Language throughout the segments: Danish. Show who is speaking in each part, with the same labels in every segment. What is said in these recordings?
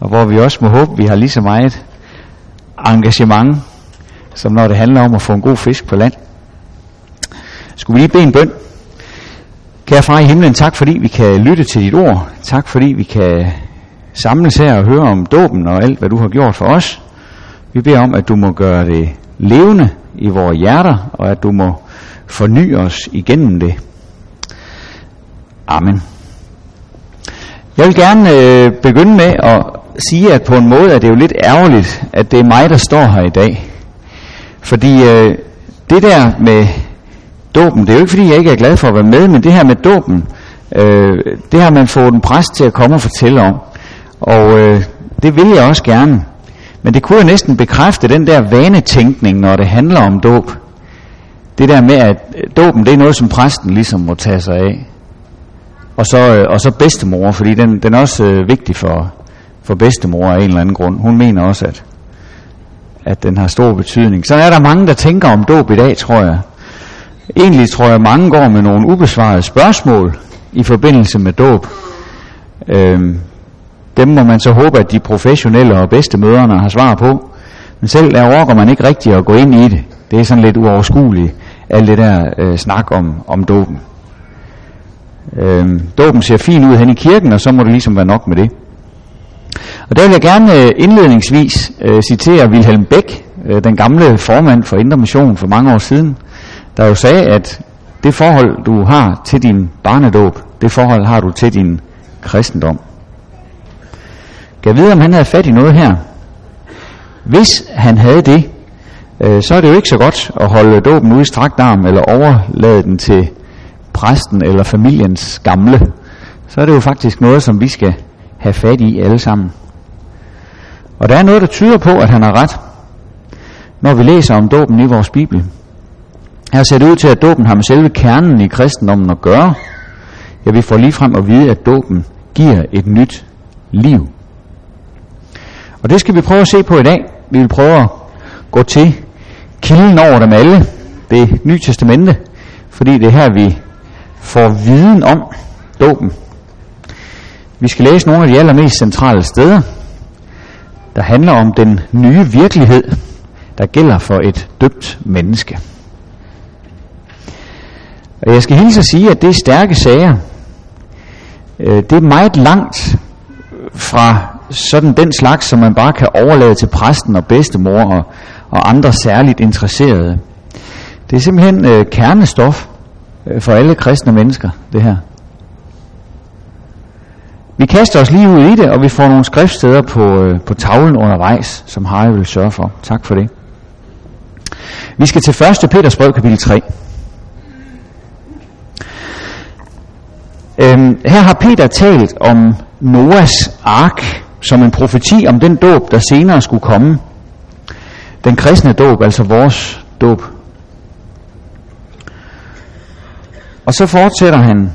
Speaker 1: og hvor vi også må håbe, at vi har lige så meget engagement, som når det handler om at få en god fisk på land. Skulle vi lige bede en bøn? Kære far i himlen, tak fordi vi kan lytte til dit ord. Tak fordi vi kan samles her og høre om dåben og alt, hvad du har gjort for os. Vi beder om, at du må gøre det levende i vores hjerter, og at du må forny os igennem det. Amen. Jeg vil gerne øh, begynde med at sige, at på en måde er det jo lidt ærgerligt, at det er mig, der står her i dag. Fordi øh, det der med dåben, det er jo ikke fordi, jeg ikke er glad for at være med, men det her med dåben, øh, det har man fået en præst til at komme og fortælle om. Og øh, det vil jeg også gerne. Men det kunne jo næsten bekræfte den der vanetænkning, når det handler om dåb. Det der med, at øh, dåben det er noget, som præsten ligesom må tage sig af. Og så, øh, og så bedstemor, fordi den, den er også øh, vigtig for, for bedstemor af en eller anden grund. Hun mener også, at, at den har stor betydning. Så er der mange, der tænker om dåb i dag, tror jeg. Egentlig tror jeg, mange går med nogle ubesvarede spørgsmål i forbindelse med dåb. Øhm, dem må man så håbe, at de professionelle og bedste møderne har svar på. Men selv der overgår man ikke rigtigt at gå ind i det. Det er sådan lidt uoverskueligt, alt det der øh, snak om, om dåben. Øhm, dåben ser fin ud hen i kirken, og så må det ligesom være nok med det. Og der vil jeg gerne øh, indledningsvis øh, citere Wilhelm Beck, øh, den gamle formand for Indre Mission for mange år siden, der jo sagde, at det forhold, du har til din barnedåb, det forhold har du til din kristendom. Kan jeg vide, om han havde fat i noget her? Hvis han havde det, øh, så er det jo ikke så godt at holde dåben ude i strakt arm, eller overlade den til præsten eller familiens gamle. Så er det jo faktisk noget, som vi skal have fat i alle sammen. Og der er noget, der tyder på, at han har ret, når vi læser om dåben i vores Bibel. Her ser det ud til, at dåben har med selve kernen i kristendommen at gøre. Ja, vi får lige frem at vide, at dåben giver et nyt liv. Og det skal vi prøve at se på i dag. Vi vil prøve at gå til kilden over dem alle, det nye testamente, fordi det er her, vi får viden om dåben. Vi skal læse nogle af de allermest centrale steder, der handler om den nye virkelighed, der gælder for et døbt menneske. Og jeg skal hilse at sige, at det er stærke sager. Øh, det er meget langt fra sådan den slags, som man bare kan overlade til præsten og bedstemor og, og andre særligt interesserede. Det er simpelthen øh, kernestof øh, for alle kristne mennesker, det her. Vi kaster os lige ud i det, og vi får nogle skriftsteder på, øh, på tavlen undervejs, som Harry vil sørge for. Tak for det. Vi skal til 1. Peters brev, kapitel 3. Øhm, her har Peter talt om Noas ark, som en profeti om den dåb, der senere skulle komme. Den kristne dåb, altså vores dåb. Og så fortsætter han.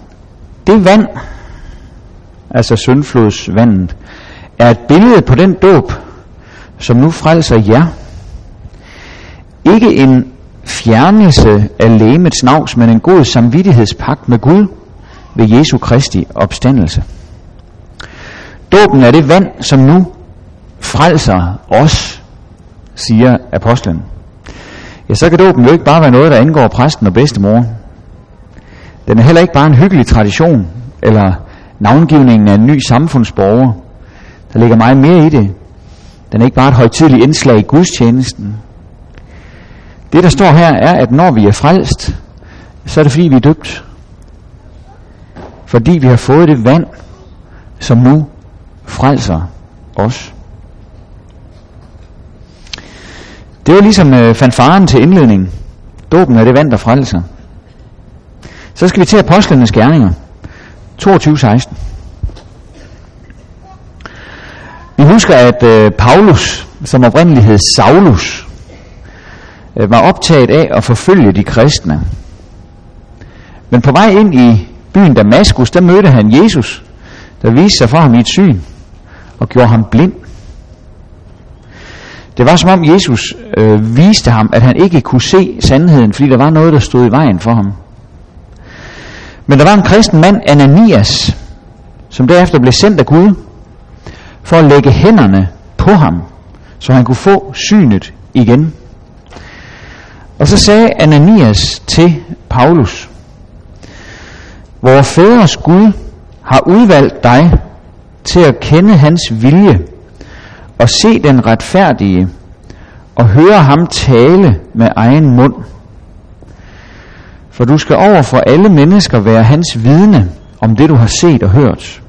Speaker 1: Det vand, altså syndflodsvandet, er et billede på den dåb, som nu frelser jer. Ikke en fjernelse af lægemets navs, men en god samvittighedspagt med Gud ved Jesu Kristi opstandelse. Dåben er det vand, som nu frelser os, siger apostlen. Ja, så kan dåben jo ikke bare være noget, der angår præsten og bedstemor. Den er heller ikke bare en hyggelig tradition, eller navngivningen af en ny samfundsborger. Der ligger meget mere i det. Den er ikke bare et højtidligt indslag i gudstjenesten. Det, der står her, er, at når vi er frelst, så er det fordi, vi er døbt. Fordi vi har fået det vand, som nu frelser os. Det var ligesom øh, fanfaren til indledningen. Dåben er det vand, der frelser. Så skal vi til apostlenes gerninger. 22.16. Vi husker, at øh, Paulus, som oprindeligt hed Saulus, øh, var optaget af at forfølge de kristne. Men på vej ind i byen Damaskus, der mødte han Jesus, der viste sig for ham i et syn og gjorde ham blind. Det var som om Jesus øh, viste ham, at han ikke kunne se sandheden, fordi der var noget, der stod i vejen for ham. Men der var en kristen mand, Ananias, som derefter blev sendt af Gud, for at lægge hænderne på ham, så han kunne få synet igen. Og så sagde Ananias til Paulus, Vores fædres Gud har udvalgt dig til at kende hans vilje og se den retfærdige og høre ham tale med egen mund. For du skal over for alle mennesker være hans vidne om det, du har set og hørt.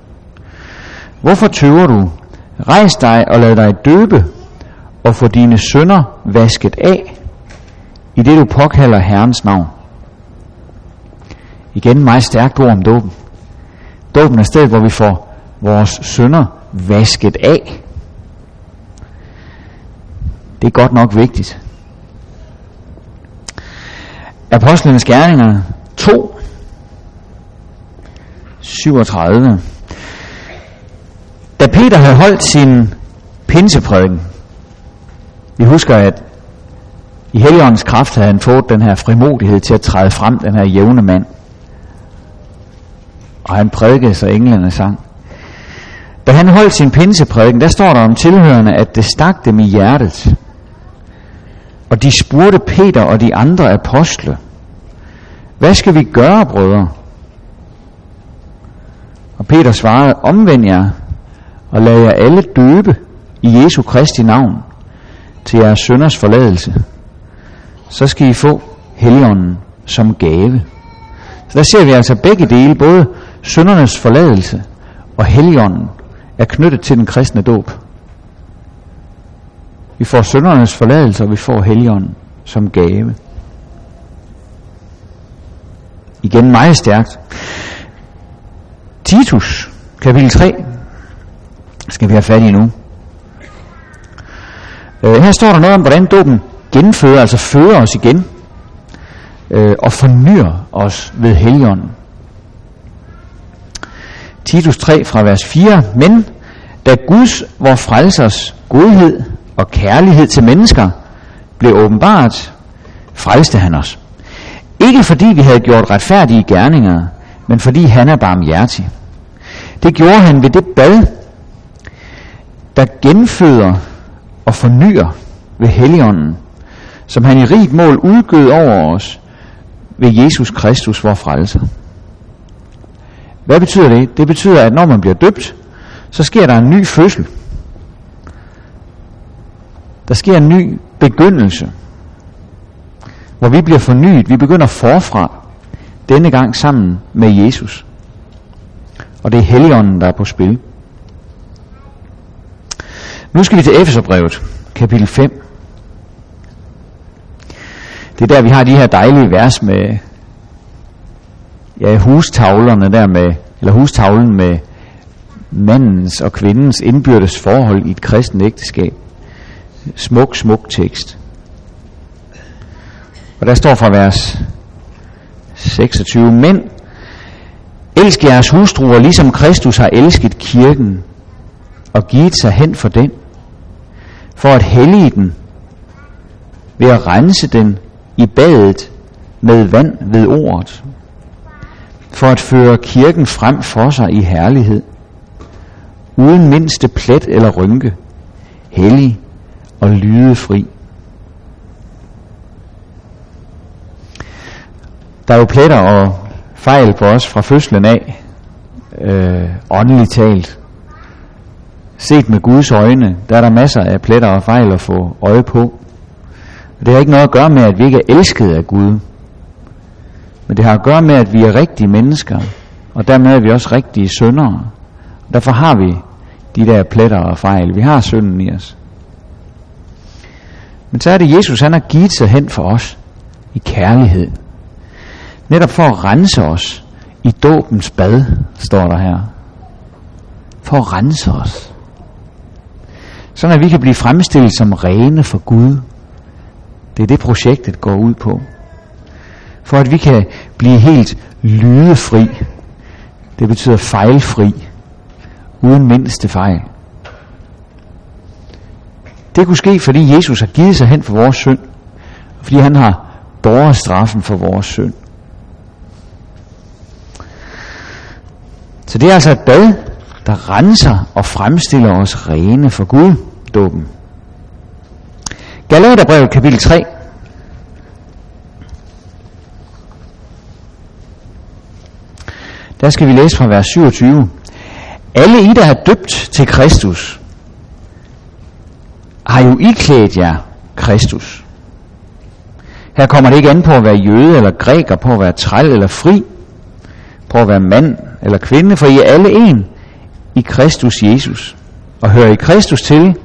Speaker 1: Hvorfor tøver du? Rejs dig og lad dig døbe og få dine sønder vasket af, i det du påkalder Herrens navn. Igen meget stærkt ord om dåben. Dåben er stedet, hvor vi får vores sønder vasket af. Det er godt nok vigtigt. Apostlenes Gerninger 2, 37. Da Peter havde holdt sin pinseprædiken, vi husker, at i Helligåndens kraft havde han fået den her frimodighed til at træde frem, den her jævne mand. Og han prædikede, så englene sang. Da han holdt sin pinseprædiken, der står der om tilhørende, at det stak dem i hjertet. Og de spurgte Peter og de andre apostle, hvad skal vi gøre, brødre? Og Peter svarede, omvend jer og lad jer alle døbe i Jesu Kristi navn til jeres sønders forladelse. Så skal I få Helligånden som gave. Så der ser vi altså begge dele, både søndernes forladelse og Helligånden er knyttet til den kristne dåb. Vi får søndernes forladelse, og vi får Helligånden som gave. Igen meget stærkt. Titus, kapitel 3, skal vi have fat i nu. Øh, her står der noget om, hvordan dåben genfører, altså fører os igen, øh, og fornyer os ved Helligånden. Titus 3 fra vers 4. Men da Guds, vor frelsers godhed og kærlighed til mennesker blev åbenbart, frelste han os. Ikke fordi vi havde gjort retfærdige gerninger, men fordi han er barmhjertig. Det gjorde han ved det bad, der genføder og fornyer ved Helligånden, som han i rigt mål udgød over os ved Jesus Kristus, vor frelser. Hvad betyder det? Det betyder, at når man bliver døbt, så sker der en ny fødsel. Der sker en ny begyndelse, hvor vi bliver fornyet. Vi begynder forfra, denne gang sammen med Jesus. Og det er Helligånden, der er på spil. Nu skal vi til Efeserbrevet, kapitel 5. Det er der, vi har de her dejlige vers med ja, hustavlerne der med, eller hustavlen med mandens og kvindens indbyrdes forhold i et kristent ægteskab. Smuk, smuk tekst. Og der står fra vers 26, Men elsk jeres hustruer, ligesom Kristus har elsket kirken og givet sig hen for den, for at hellige den ved at rense den i badet med vand ved ordet, for at føre kirken frem for sig i herlighed, uden mindste plet eller rynke, hellig og lydefri. Der er jo pletter og fejl på os fra fødslen af, øh, åndeligt talt. Set med Guds øjne, der er der masser af pletter og fejl at få øje på. Og Det har ikke noget at gøre med, at vi ikke er elsket af Gud. Men det har at gøre med, at vi er rigtige mennesker, og dermed er vi også rigtige syndere. Derfor har vi de der pletter og fejl. Vi har synden i os. Men så er det Jesus, han har givet sig hen for os i kærlighed. Netop for at rense os i dåbens bad, står der her. For at rense os. Sådan at vi kan blive fremstillet som rene for Gud. Det er det projektet går ud på. For at vi kan blive helt lydefri. Det betyder fejlfri. Uden mindste fejl. Det kunne ske, fordi Jesus har givet sig hen for vores synd. Fordi han har båret straffen for vores synd. Så det er altså et bad, der renser og fremstiller os rene for Gud, dåben. Galaterbrevet kapitel 3. Der skal vi læse fra vers 27. Alle I, der har døbt til Kristus, har jo iklædt jer Kristus. Her kommer det ikke an på at være jøde eller græker, på at være træl eller fri, på at være mand eller kvinde, for I er alle en i Kristus Jesus. Og hører I Kristus til,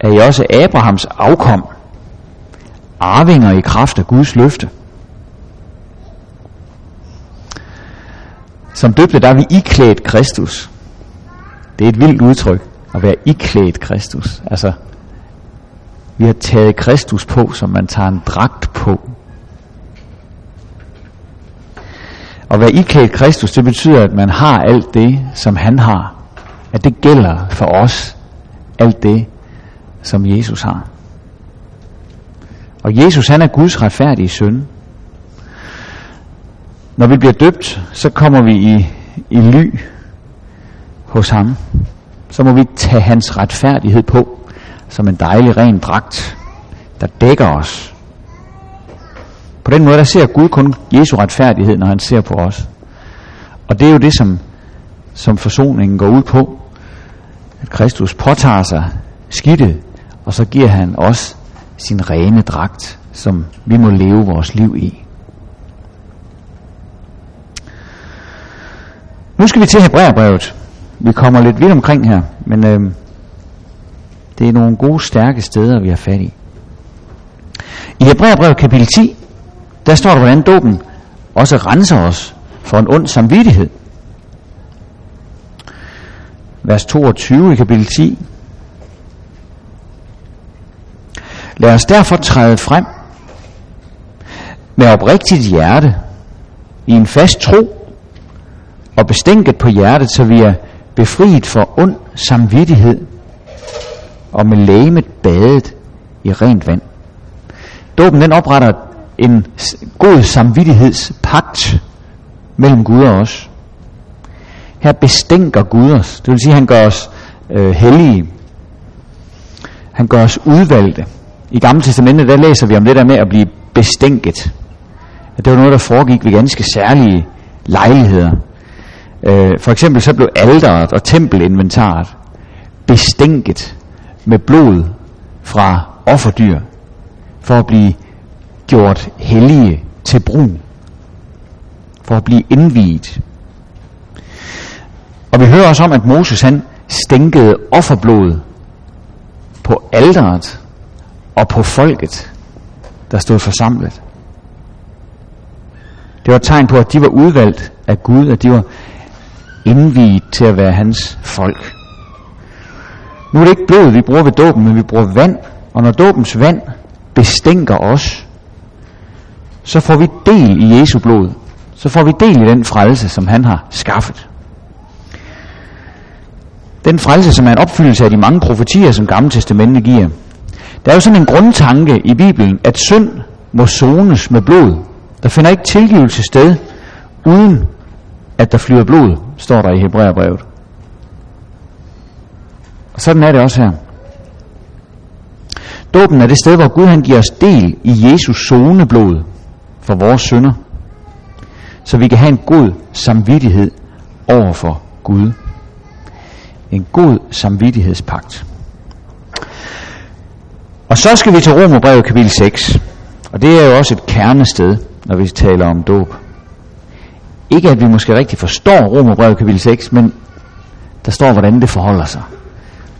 Speaker 1: er I også Abrahams afkom, arvinger i kraft af Guds løfte. Som døbte, der er vi iklædt Kristus. Det er et vildt udtryk, at være iklædt Kristus. Altså, vi har taget Kristus på, som man tager en dragt på. At hvad iklædt Kristus, det betyder, at man har alt det, som han har. At det gælder for os, alt det, som Jesus har. Og Jesus, han er Guds retfærdige søn. Når vi bliver døbt, så kommer vi i, i ly hos ham. Så må vi tage hans retfærdighed på som en dejlig ren dragt, der dækker os. På den måde, der ser Gud kun Jesu retfærdighed, når han ser på os. Og det er jo det, som, som forsoningen går ud på. At Kristus påtager sig skidtet, og så giver han os sin rene dragt, som vi må leve vores liv i. Nu skal vi til Hebræerbrevet. Vi kommer lidt vidt omkring her, men øh, det er nogle gode, stærke steder, vi har fat i. I Hebræerbrevet kapitel 10, der står der, hvordan dåben også renser os for en ond samvittighed. Vers 22 i kapitel 10. Lad os derfor træde frem med oprigtigt hjerte, i en fast tro og bestænket på hjertet, så vi er befriet for ond samvittighed og med lægemet badet i rent vand. Dåben den opretter en god samvittighedspagt mellem Gud og os. Her bestænker Gud os. Det vil sige, at han gør os øh, hellige. Han gør os udvalgte. I Gamle Testamentet, der læser vi om det der med at blive bestænket. At det var noget, der foregik ved ganske særlige lejligheder. Øh, for eksempel så blev alderet og tempelinventaret bestænket med blod fra offerdyr, for at blive gjort hellige til brug, for at blive indviet. Og vi hører også om, at Moses han stænkede offerblod på alderet og på folket, der stod forsamlet. Det var et tegn på, at de var udvalgt af Gud, at de var indviet til at være hans folk. Nu er det ikke blod, vi bruger ved dåben, men vi bruger vand. Og når dåbens vand bestænker os, så får vi del i Jesu blod. Så får vi del i den frelse, som han har skaffet. Den frelse, som er en opfyldelse af de mange profetier, som Gamle Testamentet giver. Der er jo sådan en grundtanke i Bibelen, at synd må sones med blod. Der finder ikke tilgivelse sted, uden at der flyder blod, står der i Hebræerbrevet. Sådan er det også her. Dåben er det sted, hvor Gud han giver os del i Jesus zoneblod for vores synder, så vi kan have en god samvittighed over for Gud. En god samvittighedspagt. Og så skal vi til Romerbrevet kapitel 6. Og det er jo også et kernested, når vi taler om dåb. Ikke at vi måske rigtig forstår Romerbrevet kapitel 6, men der står, hvordan det forholder sig.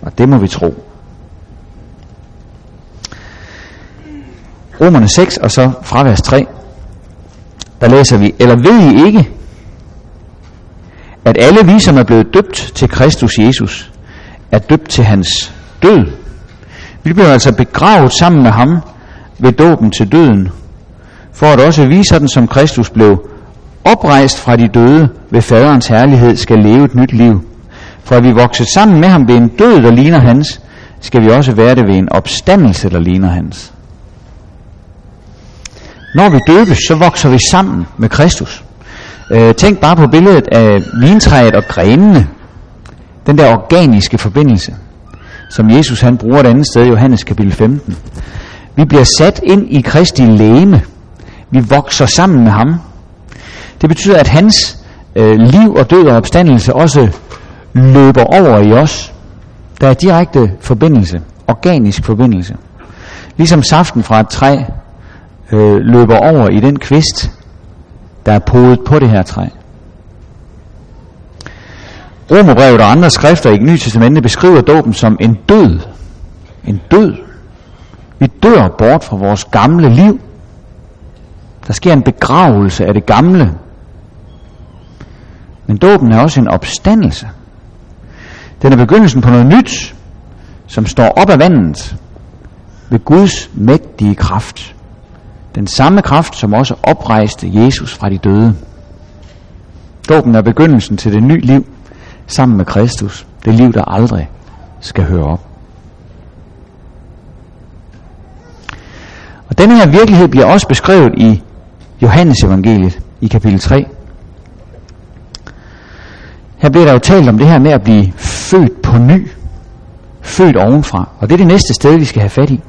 Speaker 1: Og det må vi tro. Romerne 6 og så fra vers 3, der læser vi, eller ved I ikke, at alle vi, som er blevet døbt til Kristus Jesus, er døbt til hans død. Vi bliver altså begravet sammen med ham ved dåben til døden, for at også vi, sådan som Kristus blev oprejst fra de døde ved faderens herlighed, skal leve et nyt liv. For at vi vokset sammen med ham ved en død, der ligner hans, skal vi også være det ved en opstandelse, der ligner hans. Når vi døbes, så vokser vi sammen med Kristus. Øh, tænk bare på billedet af vintræet og grenene. den der organiske forbindelse, som Jesus han bruger et andet sted i Johannes kapitel 15. Vi bliver sat ind i Kristi læme. Vi vokser sammen med ham. Det betyder, at hans øh, liv og død og opstandelse også løber over i os. Der er direkte forbindelse, organisk forbindelse. Ligesom saften fra et træ øh, løber over i den kvist, der er podet på det her træ. Romerbrevet og andre skrifter i Nye Testamente beskriver dåben som en død. En død. Vi dør bort fra vores gamle liv. Der sker en begravelse af det gamle. Men dåben er også en opstandelse. Den er begyndelsen på noget nyt, som står op af vandet ved Guds mægtige kraft. Den samme kraft, som også oprejste Jesus fra de døde. Dåben er begyndelsen til det nye liv sammen med Kristus. Det liv, der aldrig skal høre op. Og denne her virkelighed bliver også beskrevet i Johannes evangeliet i kapitel 3. Her bliver der jo talt om det her med at blive født på ny. Født ovenfra. Og det er det næste sted, vi skal have fat i.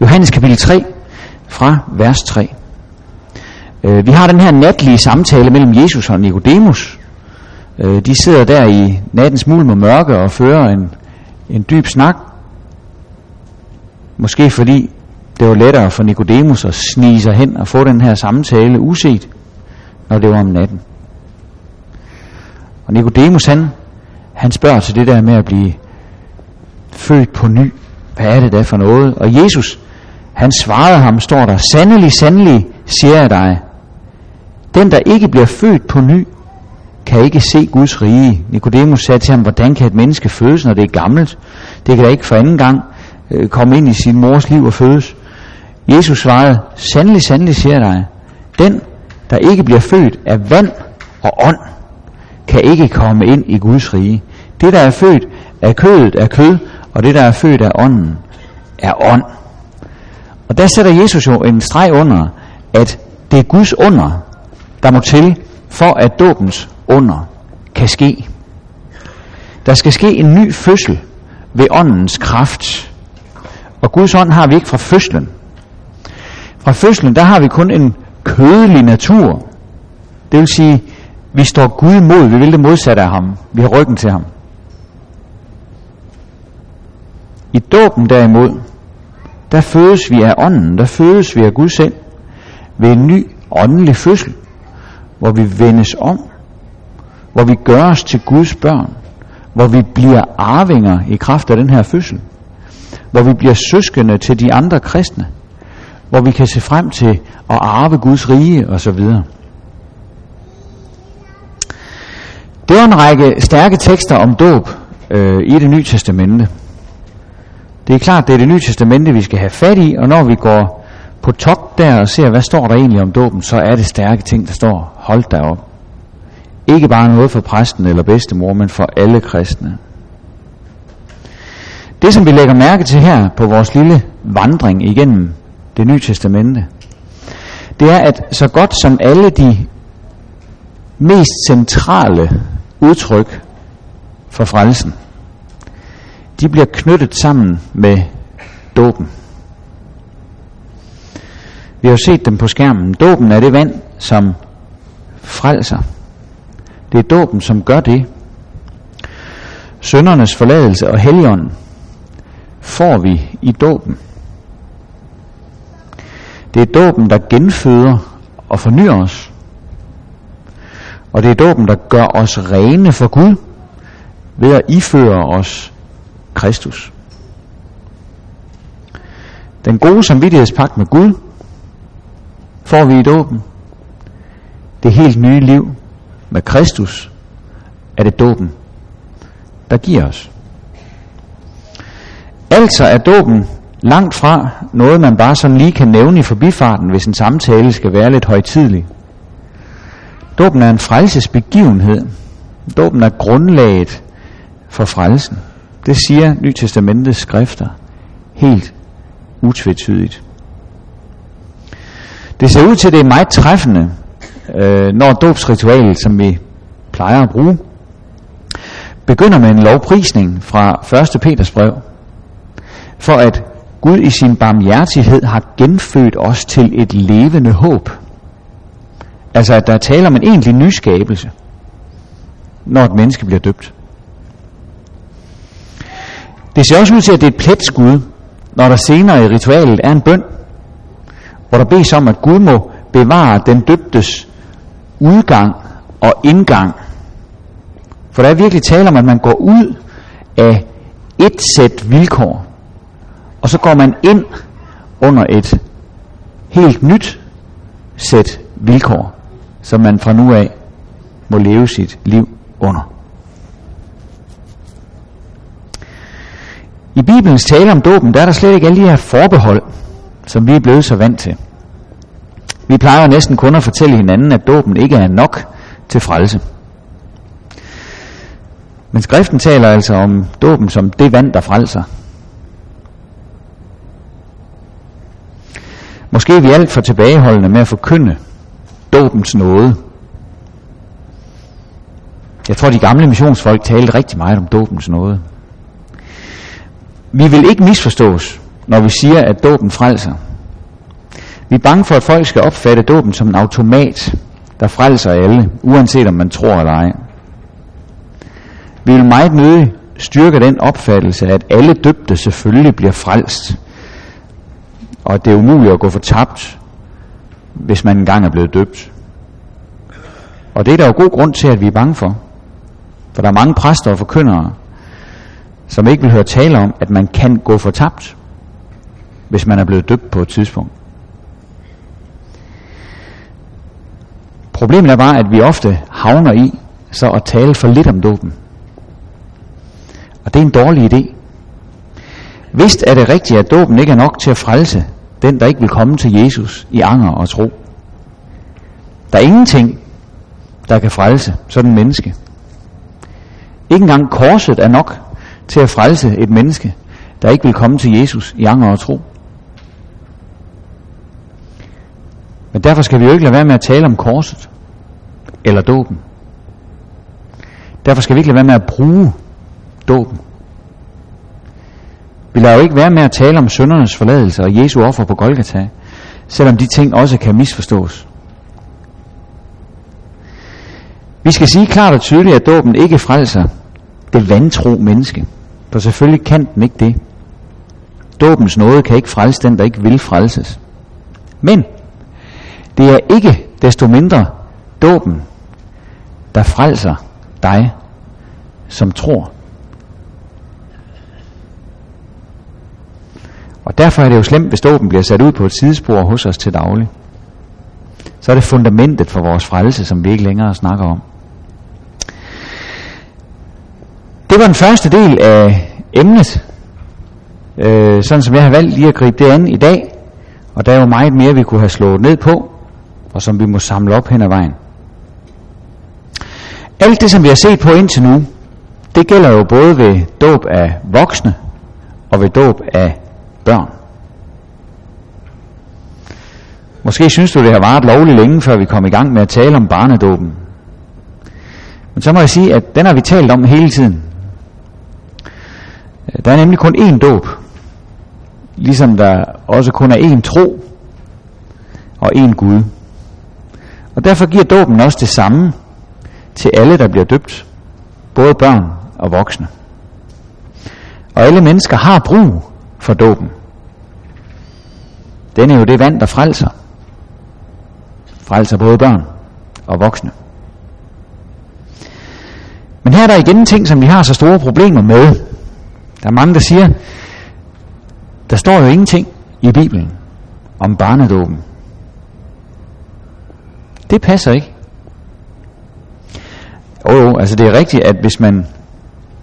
Speaker 1: Johannes kapitel 3 fra vers 3. Øh, vi har den her natlige samtale mellem Jesus og Nikodemus. Øh, de sidder der i nattens mulm og mørke og fører en, en dyb snak. Måske fordi det var lettere for Nikodemus at snige sig hen og få den her samtale uset, når det var om natten. Og Nikodemus han, han spørger til det der med at blive født på ny. Hvad er det da for noget? Og Jesus, han svarede ham, står der, sandelig, sandelig, siger jeg dig, den der ikke bliver født på ny, kan ikke se Guds rige. Nikodemus sagde til ham, hvordan kan et menneske fødes, når det er gammelt? Det kan da ikke for anden gang øh, komme ind i sin mors liv og fødes. Jesus svarede, sandelig, sandelig siger jeg dig, den, der ikke bliver født af vand og ånd, kan ikke komme ind i Guds rige. Det, der er født af kødet, er kød, og det, der er født af ånden, er ånd. Og der sætter Jesus jo en streg under, at det er Guds under, der må til, for at dåbens under kan ske. Der skal ske en ny fødsel ved åndens kraft. Og Guds ånd har vi ikke fra fødslen. Fra fødslen, der har vi kun en kødelig natur. Det vil sige, vi står Gud imod, vi vil det modsatte af ham. Vi har ryggen til ham. I dåben derimod, der fødes vi af ånden, der fødes vi af Gud selv ved en ny åndelig fødsel, hvor vi vendes om, hvor vi gør os til Guds børn, hvor vi bliver arvinger i kraft af den her fødsel, hvor vi bliver søskende til de andre kristne, hvor vi kan se frem til at arve Guds rige osv. Det er en række stærke tekster om dåb øh, i det nye testamente. Det er klart, det er det nye testamente, vi skal have fat i, og når vi går på top der og ser, hvad står der egentlig om dåben, så er det stærke ting, der står. Hold da op. Ikke bare noget for præsten eller bedstemor, men for alle kristne. Det, som vi lægger mærke til her på vores lille vandring igennem det nye testamente, det er, at så godt som alle de mest centrale udtryk for frelsen, de bliver knyttet sammen med dåben. Vi har set dem på skærmen. Dåben er det vand, som frelser. Det er dåben, som gør det. Søndernes forladelse og helligånden får vi i dåben. Det er dåben, der genføder og fornyer os. Og det er dåben, der gør os rene for Gud ved at iføre os Kristus. Den gode samvittighedspagt med Gud får vi i dåben. Det helt nye liv med Kristus er det dåben, der giver os. Altså er dåben langt fra noget, man bare sådan lige kan nævne i forbifarten, hvis en samtale skal være lidt højtidlig. Dåben er en frelsesbegivenhed. Dåben er grundlaget for frelsen. Det siger Nytestamentets skrifter helt utvetydigt. Det ser ud til, at det er meget træffende, øh, når dåbsritualet, som vi plejer at bruge, begynder med en lovprisning fra 1. Peters brev, for at Gud i sin barmhjertighed har genfødt os til et levende håb. Altså at der er tale om en egentlig nyskabelse, når et menneske bliver døbt. Det ser også ud til, at det er et pletskud, når der senere i ritualet er en bøn, hvor der bedes om, at Gud må bevare den døbtes udgang og indgang. For der er virkelig tale om, at man går ud af et sæt vilkår, og så går man ind under et helt nyt sæt vilkår, som man fra nu af må leve sit liv under. I Bibelens tale om dåben, der er der slet ikke alle de her forbehold, som vi er blevet så vant til. Vi plejer næsten kun at fortælle hinanden, at dåben ikke er nok til frelse. Men skriften taler altså om dåben som det vand, der frelser. Måske er vi alt for tilbageholdende med at forkynde dåbens nåde. Jeg tror, de gamle missionsfolk talte rigtig meget om dåbens nåde. Vi vil ikke misforstås, når vi siger, at dåben frelser. Vi er bange for, at folk skal opfatte dåben som en automat, der frelser alle, uanset om man tror eller ej. Vi vil meget nødig styrke den opfattelse, at alle døbte selvfølgelig bliver frelst, og at det er umuligt at gå for tabt, hvis man engang er blevet døbt. Og det er der jo god grund til, at vi er bange for. For der er mange præster og forkyndere, som ikke vil høre tale om, at man kan gå for tabt, hvis man er blevet døbt på et tidspunkt. Problemet er bare, at vi ofte havner i så at tale for lidt om dåben. Og det er en dårlig idé. Vist er det rigtigt, at dåben ikke er nok til at frelse den, der ikke vil komme til Jesus i anger og tro. Der er ingenting, der kan frelse sådan en menneske. Ikke engang korset er nok til at frelse et menneske, der ikke vil komme til Jesus i anger og tro. Men derfor skal vi jo ikke lade være med at tale om korset eller dåben. Derfor skal vi ikke lade være med at bruge dåben. Vi lader jo ikke være med at tale om søndernes forladelse og Jesu offer på Golgata, selvom de ting også kan misforstås. Vi skal sige klart og tydeligt, at dåben ikke frelser det vantro menneske. For selvfølgelig kan den ikke det. Dåbens nåde kan ikke frelse den, der ikke vil frelses. Men det er ikke desto mindre dåben, der frelser dig, som tror. Derfor er det jo slemt, hvis dåben bliver sat ud på et sidespor hos os til daglig. Så er det fundamentet for vores frelse, som vi ikke længere snakker om. Det var den første del af emnet, øh, sådan som jeg har valgt lige at gribe det an i dag. Og der er jo meget mere, vi kunne have slået ned på, og som vi må samle op hen ad vejen. Alt det, som vi har set på indtil nu, det gælder jo både ved dåb af voksne og ved dåb af børn. Måske synes du, det har varet lovligt længe, før vi kom i gang med at tale om barnedåben. Men så må jeg sige, at den har vi talt om hele tiden. Der er nemlig kun én dåb, ligesom der også kun er én tro og én Gud. Og derfor giver dåben også det samme til alle, der bliver døbt, både børn og voksne. Og alle mennesker har brug for dåben. Den er jo det vand, der frelser. Frelser både børn og voksne. Men her er der igen ting, som vi har så store problemer med. Der er mange, der siger, der står jo ingenting i Bibelen om barnedåben. Det passer ikke. Jo jo, altså det er rigtigt, at hvis man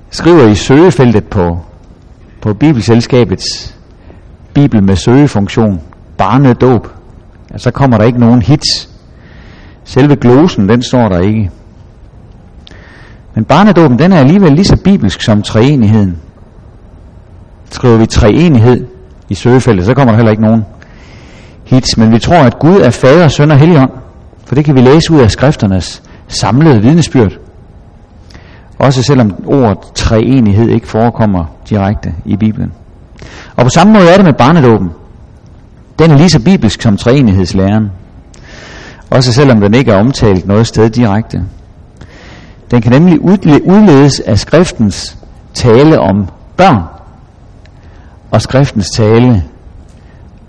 Speaker 1: skriver i søgefeltet på, på Bibelselskabets Bibel med søgefunktion, barnedåb, ja, så kommer der ikke nogen hits. Selve glosen, den står der ikke. Men barnedåben, den er alligevel lige så bibelsk som treenigheden. Skriver vi treenighed i søgefeltet, så kommer der heller ikke nogen hits. Men vi tror, at Gud er fader, søn og helligånd. For det kan vi læse ud af skrifternes samlede vidnesbyrd. Også selvom ordet treenighed ikke forekommer direkte i Bibelen. Og på samme måde er det med barnedåben. Den er lige så bibelsk som treenighedslæren. Også selvom den ikke er omtalt noget sted direkte. Den kan nemlig udledes af skriftens tale om børn og skriftens tale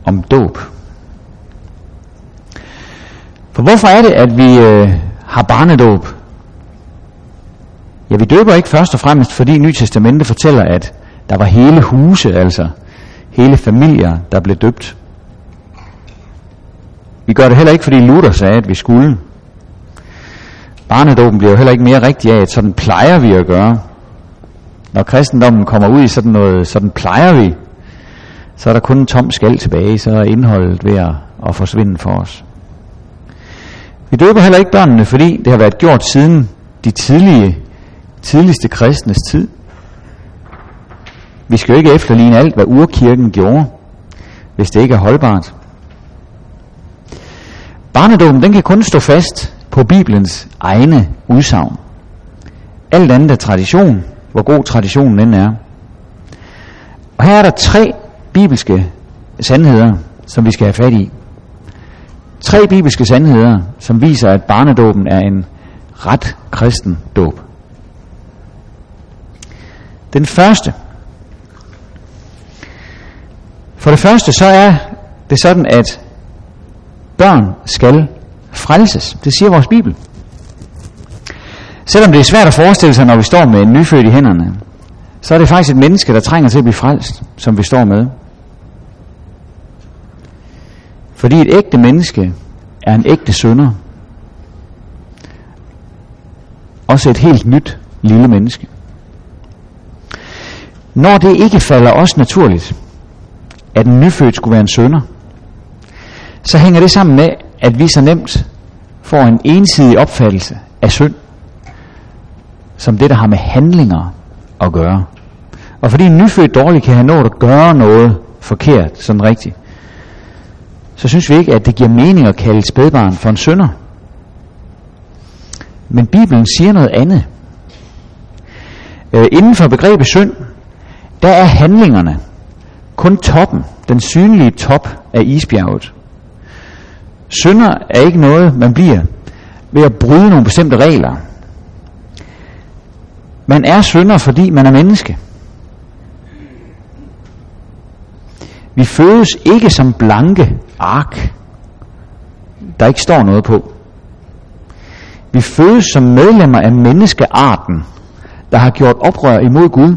Speaker 1: om dåb. For hvorfor er det, at vi øh, har barnedåb? Ja, vi døber ikke først og fremmest, fordi Nye Testamente fortæller, at der var hele huse, altså hele familier, der blev døbt. Vi gør det heller ikke, fordi Luther sagde, at vi skulle. Barnedåben bliver jo heller ikke mere rigtig af, at sådan plejer vi at gøre. Når kristendommen kommer ud i sådan noget, sådan plejer vi, så er der kun en tom skal tilbage, så er indholdet ved at, at forsvinde for os. Vi døber heller ikke børnene, fordi det har været gjort siden de tidlige, tidligste kristnes tid. Vi skal jo ikke efterligne alt, hvad urkirken gjorde, hvis det ikke er holdbart. Barnedåben den kan kun stå fast på Bibelens egne udsagn. Alt andet er tradition, hvor god traditionen end er. Og her er der tre bibelske sandheder, som vi skal have fat i. Tre bibelske sandheder, som viser, at barnedåben er en ret kristen dåb. Den første. For det første så er det sådan, at børn skal frelses. Det siger vores Bibel. Selvom det er svært at forestille sig, når vi står med en nyfødt i hænderne, så er det faktisk et menneske, der trænger til at blive frelst, som vi står med. Fordi et ægte menneske er en ægte sønder. Også et helt nyt lille menneske. Når det ikke falder os naturligt, at en nyfødt skulle være en sønder, så hænger det sammen med, at vi så nemt får en ensidig opfattelse af synd, som det, der har med handlinger at gøre. Og fordi en nyfødt dårlig kan have nået at gøre noget forkert, sådan rigtigt, så synes vi ikke, at det giver mening at kalde spædbarn for en synder. Men Bibelen siger noget andet. Øh, inden for begrebet synd, der er handlingerne kun toppen, den synlige top af isbjerget. Synder er ikke noget, man bliver ved at bryde nogle bestemte regler. Man er synder, fordi man er menneske. Vi fødes ikke som blanke ark, der ikke står noget på. Vi fødes som medlemmer af menneskearten, der har gjort oprør imod Gud,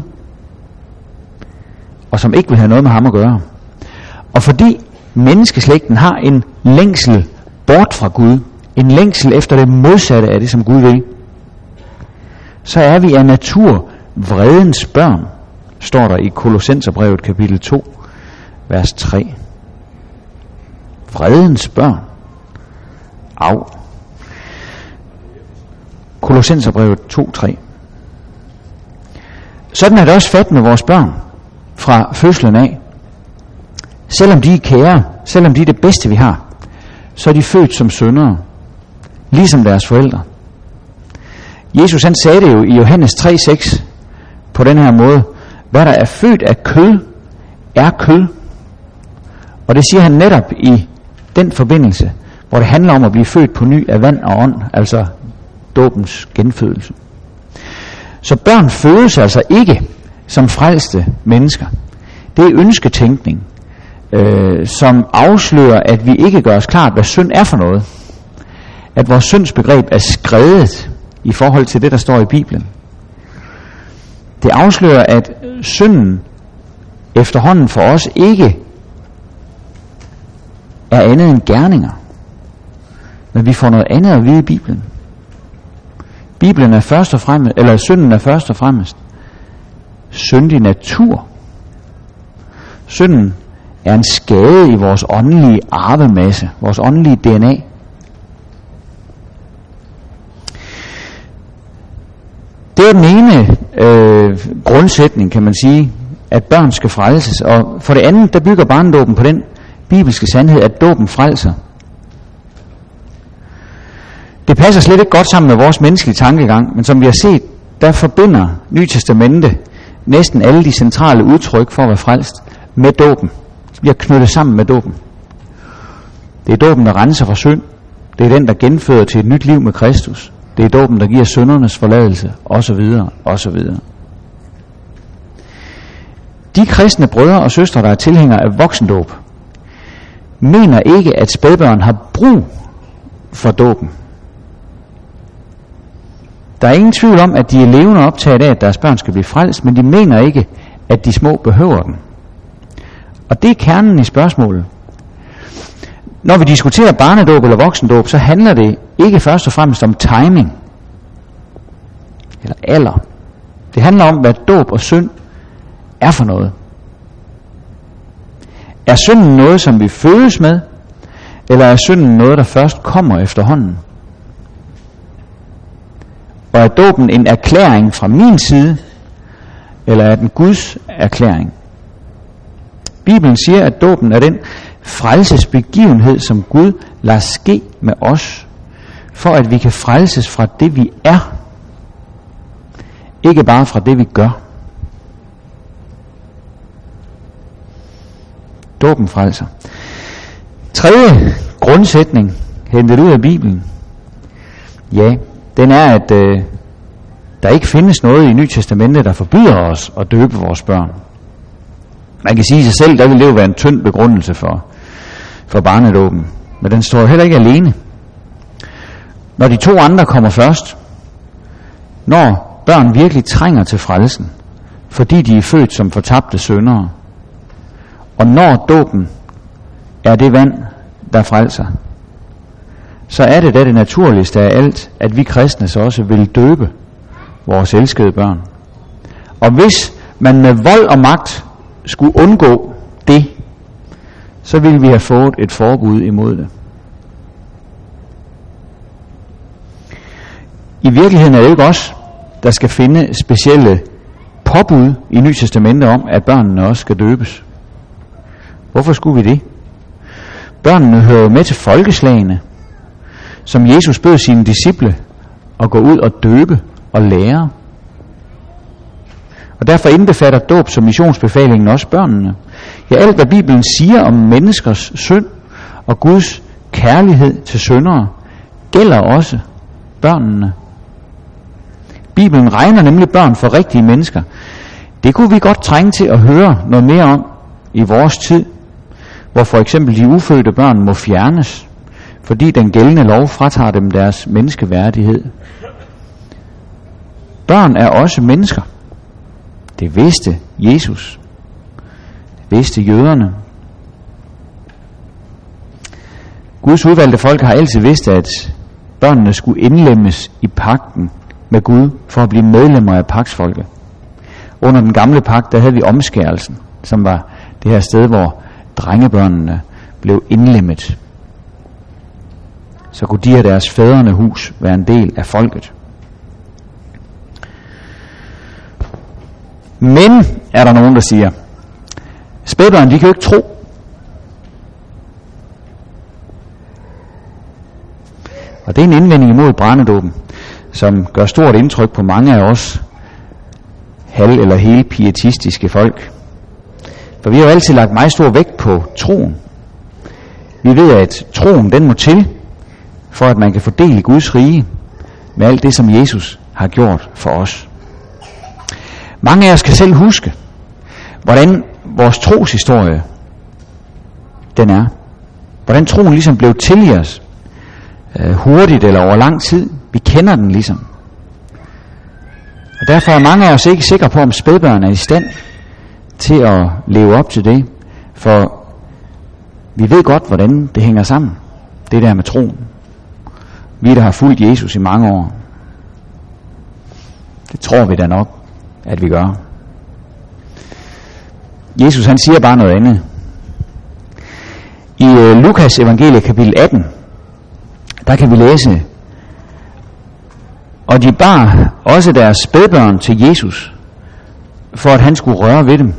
Speaker 1: og som ikke vil have noget med ham at gøre. Og fordi menneskeslægten har en længsel bort fra Gud, en længsel efter det modsatte af det, som Gud vil, så er vi af natur vredens børn, står der i Kolossenserbrevet kapitel 2, vers 3. Vredens børn. Af. Kolossenserbrevet 2.3. Sådan er det også fat med vores børn fra fødslen af. Selvom de er kære, selvom de er det bedste vi har, så er de født som syndere, ligesom deres forældre. Jesus han sagde det jo i Johannes 3.6 på den her måde. Hvad der er født af kød, er kød. Og det siger han netop i den forbindelse, hvor det handler om at blive født på ny af vand og ånd, altså dåbens genfødelse. Så børn fødes altså ikke som frelste mennesker. Det er ønsketænkning, øh, som afslører, at vi ikke gør os klart, hvad synd er for noget. At vores syndsbegreb er skrevet i forhold til det, der står i Bibelen. Det afslører, at synden efterhånden for os ikke er andet end gerninger. Men vi får noget andet at vide i Bibelen. Bibelen er først og fremmest, eller synden er først og fremmest syndig natur. Synden er en skade i vores åndelige arvemasse, vores åndelige DNA. Det er den ene øh, grundsætning, kan man sige, at børn skal frelses. Og for det andet, der bygger barndåben på den bibelske sandhed, at dåben frelser. Det passer slet ikke godt sammen med vores menneskelige tankegang, men som vi har set der forbinder Nye Testamente næsten alle de centrale udtryk for at være frelst med dåben. Bliver knyttet sammen med dåben. Det er dåben, der renser fra synd. Det er den, der genfører til et nyt liv med Kristus. Det er dåben, der giver syndernes forladelse, osv., osv. De kristne brødre og søstre, der er tilhængere af voksendåb, mener ikke, at spædbørn har brug for dåben. Der er ingen tvivl om, at de er levende optaget af, at deres børn skal blive frelst, men de mener ikke, at de små behøver den. Og det er kernen i spørgsmålet. Når vi diskuterer barnedåb eller voksendåb, så handler det ikke først og fremmest om timing eller alder. Det handler om, hvad dåb og synd er for noget. Er synden noget, som vi fødes med, eller er synden noget, der først kommer efterhånden? Og er dåben en erklæring fra min side, eller er den Guds erklæring? Bibelen siger, at dåben er den frelsesbegivenhed, som Gud lader ske med os, for at vi kan frelses fra det, vi er, ikke bare fra det, vi gør. Dåben frelser. Tredje grundsætning, hentet ud af Bibelen, ja, den er, at øh, der ikke findes noget i Nyt Testamente, der forbyder os at døbe vores børn. Man kan sige sig selv, der vil det jo være en tynd begrundelse for, for barnedåben. Men den står heller ikke alene. Når de to andre kommer først, når børn virkelig trænger til frelsen, fordi de er født som fortabte syndere, og når dåben er det vand, der frelser, så er det da det naturligste af alt, at vi kristne så også vil døbe vores elskede børn. Og hvis man med vold og magt skulle undgå det, så ville vi have fået et forbud imod det. I virkeligheden er det ikke os, der skal finde specielle påbud i Nye Testamentet om, at børnene også skal døbes. Hvorfor skulle vi det? Børnene hører jo med til folkeslagene, som Jesus bød sine disciple at gå ud og døbe og lære. Og derfor indbefatter dåb som missionsbefalingen også børnene. Ja, alt hvad Bibelen siger om menneskers synd og Guds kærlighed til syndere, gælder også børnene. Bibelen regner nemlig børn for rigtige mennesker. Det kunne vi godt trænge til at høre noget mere om i vores tid, hvor for eksempel de ufødte børn må fjernes, fordi den gældende lov fratager dem deres menneskeværdighed. Børn er også mennesker. Det vidste Jesus. Det vidste jøderne. Guds udvalgte folk har altid vidst, at børnene skulle indlemmes i pakten med Gud for at blive medlemmer af paksfolket. Under den gamle pagt, der havde vi omskærelsen, som var det her sted, hvor drengebørnene blev indlemmet. Så kunne de og deres fædrene hus være en del af folket. Men, er der nogen, der siger, spædbørn, de kan jo ikke tro. Og det er en indvending imod brændedåben, som gør stort indtryk på mange af os halv- eller hele pietistiske folk. For vi har jo altid lagt meget stor vægt på troen. Vi ved, at troen den må til, for at man kan fordele Guds rige med alt det, som Jesus har gjort for os. Mange af os kan selv huske, hvordan vores troshistorie den er. Hvordan troen ligesom blev til i os øh, hurtigt eller over lang tid. Vi kender den ligesom. Og derfor er mange af os ikke sikre på, om spædbørn er i stand til at leve op til det. For vi ved godt, hvordan det hænger sammen. Det der med troen. Vi, der har fulgt Jesus i mange år. Det tror vi da nok at vi gør. Jesus han siger bare noget andet. I øh, Lukas evangelie kapitel 18, der kan vi læse, og de bar også deres spædbørn til Jesus, for at han skulle røre ved dem.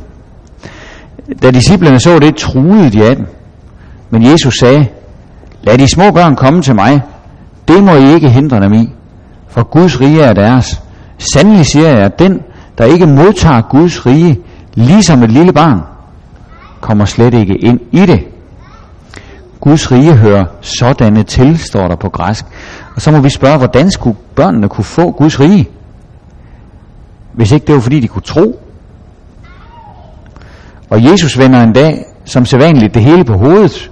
Speaker 1: Da disciplerne så det, truede de af dem. Men Jesus sagde, lad de små børn komme til mig, det må I ikke hindre dem i, for Guds rige er deres. Sandelig siger jeg, at den, der ikke modtager Guds rige, ligesom et lille barn, kommer slet ikke ind i det. Guds rige hører sådanne til, står der på græsk. Og så må vi spørge, hvordan skulle børnene kunne få Guds rige? Hvis ikke det var fordi, de kunne tro. Og Jesus vender en dag, som sædvanligt, det hele på hovedet.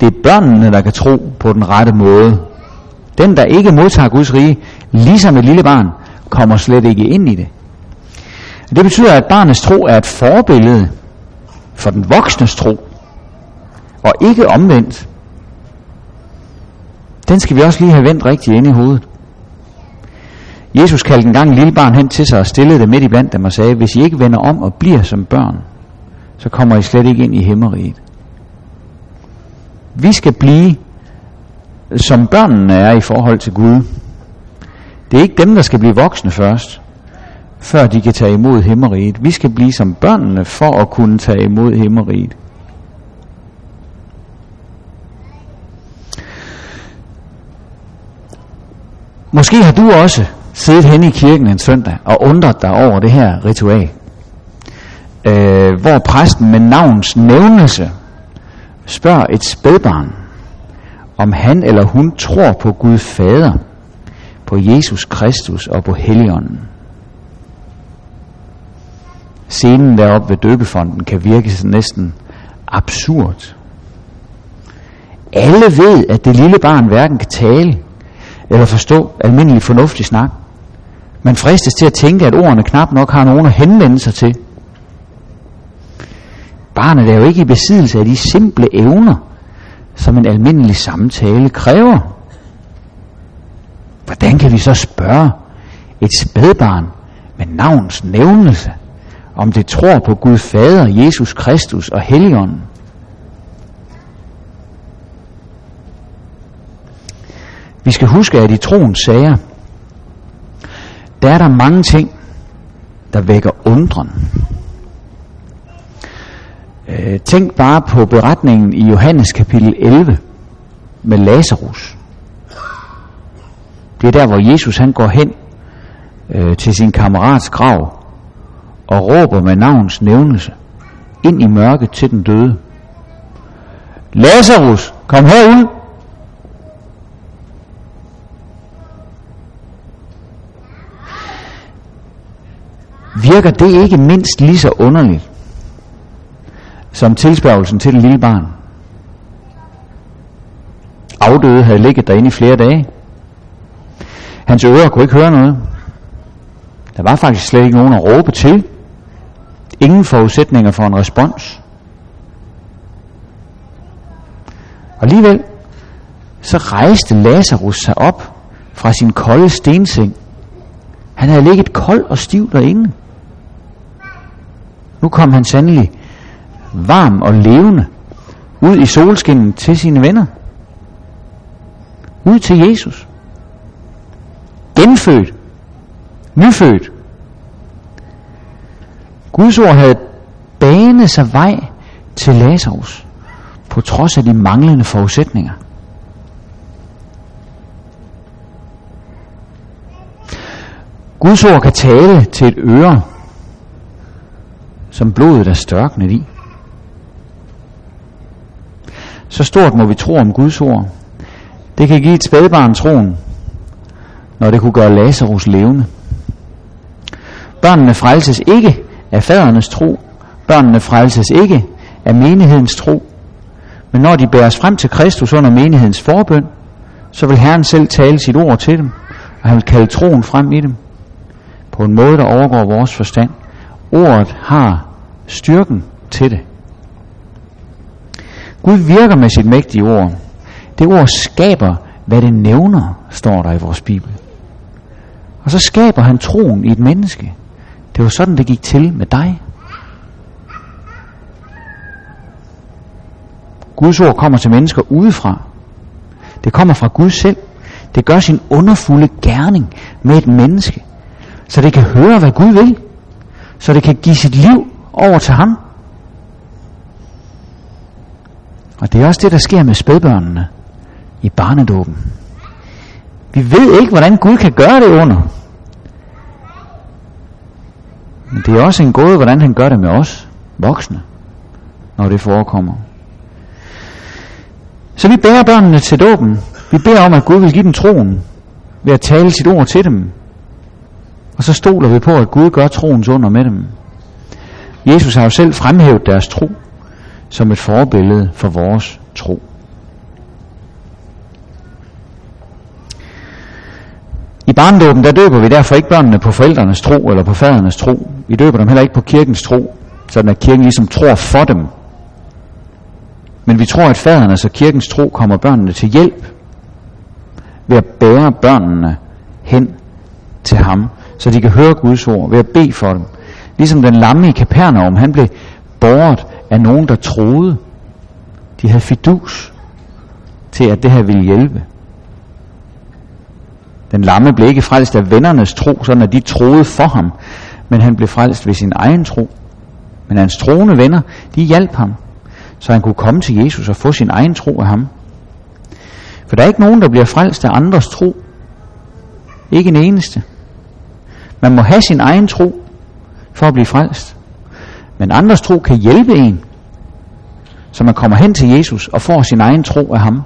Speaker 1: Det er børnene, der kan tro på den rette måde. Den, der ikke modtager Guds rige, ligesom et lille barn, kommer slet ikke ind i det. Det betyder, at barnets tro er et forbillede for den voksnes tro, og ikke omvendt. Den skal vi også lige have vendt rigtig ind i hovedet. Jesus kaldte en gang en lille barn hen til sig og stillede det midt i blandt dem og sagde, hvis I ikke vender om og bliver som børn, så kommer I slet ikke ind i himmeriget. Vi skal blive, som børnene er i forhold til Gud. Det er ikke dem, der skal blive voksne først, før de kan tage imod himmeriget. Vi skal blive som børnene for at kunne tage imod himmeriget. Måske har du også siddet hen i kirken en søndag og undret dig over det her ritual, øh, hvor præsten med navns nævnelse spørger et spædbarn, om han eller hun tror på Gud Fader, på Jesus Kristus og på Helligånden. Scenen deroppe ved døbefonden kan virke næsten absurd. Alle ved, at det lille barn hverken kan tale eller forstå almindelig fornuftig snak. Man fristes til at tænke, at ordene knap nok har nogen at henvende sig til. Barnet er jo ikke i besiddelse af de simple evner, som en almindelig samtale kræver. Hvordan kan vi så spørge et spædbarn med navns nævnelse, om det tror på Gud Fader, Jesus Kristus og Helligånden? Vi skal huske, at i troens sager, der er der mange ting, der vækker undren. Øh, tænk bare på beretningen i Johannes kapitel 11 med Lazarus. Det er der, hvor Jesus han går hen øh, til sin kammerats grav og råber med navns nævnelse ind i mørket til den døde. Lazarus, kom herud! Virker det ikke mindst lige så underligt som tilspørgelsen til det lille barn? Afdøde havde ligget derinde i flere dage. Hans ører kunne ikke høre noget. Der var faktisk slet ikke nogen at råbe til. Ingen forudsætninger for en respons. Og alligevel, så rejste Lazarus sig op fra sin kolde stenseng. Han havde ligget kold og stiv derinde. Nu kom han sandelig varm og levende ud i solskinnet til sine venner. Ud til Jesus. Genfødt. Nyfødt. Guds ord havde banet sig vej til Lazarus på trods af de manglende forudsætninger. Guds ord kan tale til et øre, som blodet er størknet i. Så stort må vi tro om Guds ord. Det kan give et spædbarn troen, når det kunne gøre Lazarus levende. Børnene frelses ikke af fadernes tro. Børnene frelses ikke af menighedens tro. Men når de bæres frem til Kristus under menighedens forbøn, så vil Herren selv tale sit ord til dem, og han vil kalde troen frem i dem på en måde, der overgår vores forstand. Ordet har styrken til det. Gud virker med sit mægtige ord. Det ord skaber, hvad det nævner, står der i vores Bibel. Og så skaber han troen i et menneske. Det var sådan, det gik til med dig. Guds ord kommer til mennesker udefra. Det kommer fra Gud selv. Det gør sin underfulde gerning med et menneske, så det kan høre, hvad Gud vil. Så det kan give sit liv over til ham. Og det er også det, der sker med spædbørnene i barnedåben. Vi ved ikke, hvordan Gud kan gøre det under. Men det er også en gåde, hvordan han gør det med os, voksne, når det forekommer. Så vi bærer børnene til dåben. Vi beder om, at Gud vil give dem troen ved at tale sit ord til dem. Og så stoler vi på, at Gud gør troens under med dem. Jesus har jo selv fremhævet deres tro som et forbillede for vores tro. I barndåben, der døber vi derfor ikke børnene på forældrenes tro eller på fadernes tro. Vi døber dem heller ikke på kirkens tro, sådan at kirken ligesom tror for dem. Men vi tror, at fadernes og kirkens tro kommer børnene til hjælp ved at bære børnene hen til ham, så de kan høre Guds ord, ved at bede for dem. Ligesom den lamme i Kapernaum, han blev båret af nogen, der troede. De havde fidus til, at det her ville hjælpe. Den lamme blev ikke frelst af vennernes tro, sådan at de troede for ham, men han blev frelst ved sin egen tro. Men hans troende venner, de hjalp ham, så han kunne komme til Jesus og få sin egen tro af ham. For der er ikke nogen, der bliver frelst af andres tro. Ikke en eneste. Man må have sin egen tro for at blive frelst. Men andres tro kan hjælpe en, så man kommer hen til Jesus og får sin egen tro af ham.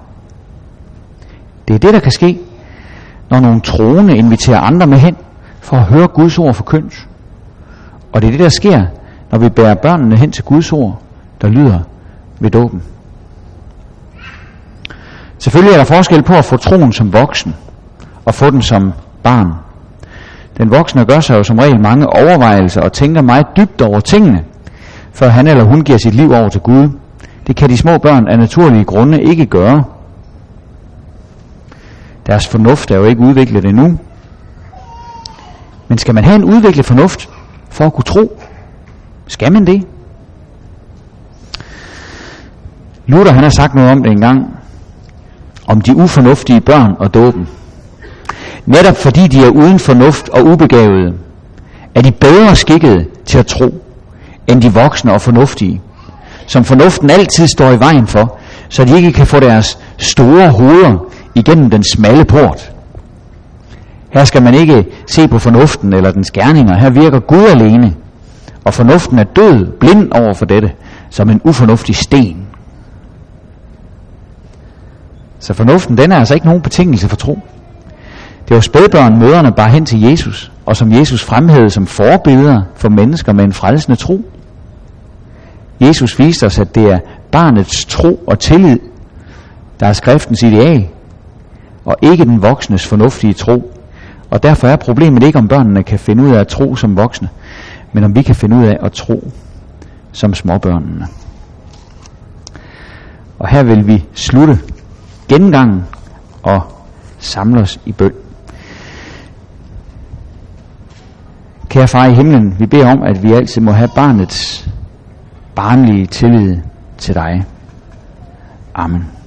Speaker 1: Det er det, der kan ske, når nogle troende inviterer andre med hen for at høre Guds ord for køns. Og det er det, der sker, når vi bærer børnene hen til Guds ord, der lyder ved dåben. Selvfølgelig er der forskel på at få troen som voksen og få den som barn. Den voksne gør sig jo som regel mange overvejelser og tænker meget dybt over tingene, før han eller hun giver sit liv over til Gud. Det kan de små børn af naturlige grunde ikke gøre. Deres fornuft er jo ikke udviklet endnu. Men skal man have en udviklet fornuft for at kunne tro? Skal man det? Luther han har sagt noget om det engang, om de ufornuftige børn og dåben. Netop fordi de er uden fornuft og ubegavede, er de bedre skikket til at tro, end de voksne og fornuftige, som fornuften altid står i vejen for, så de ikke kan få deres store hoveder igennem den smalle port. Her skal man ikke se på fornuften eller dens gerninger. Her virker Gud alene, og fornuften er død, blind over for dette, som en ufornuftig sten. Så fornuften, den er altså ikke nogen betingelse for tro. Det var spædbørn møderne bare hen til Jesus, og som Jesus fremhævede som forbilleder for mennesker med en frelsende tro. Jesus viste os, at det er barnets tro og tillid, der er skriftens ideal, og ikke den voksnes fornuftige tro. Og derfor er problemet ikke, om børnene kan finde ud af at tro som voksne, men om vi kan finde ud af at tro som småbørnene. Og her vil vi slutte gengangen og samle os i bøn. Kære far i himlen, vi beder om, at vi altid må have barnets barnlige tillid til dig. Amen.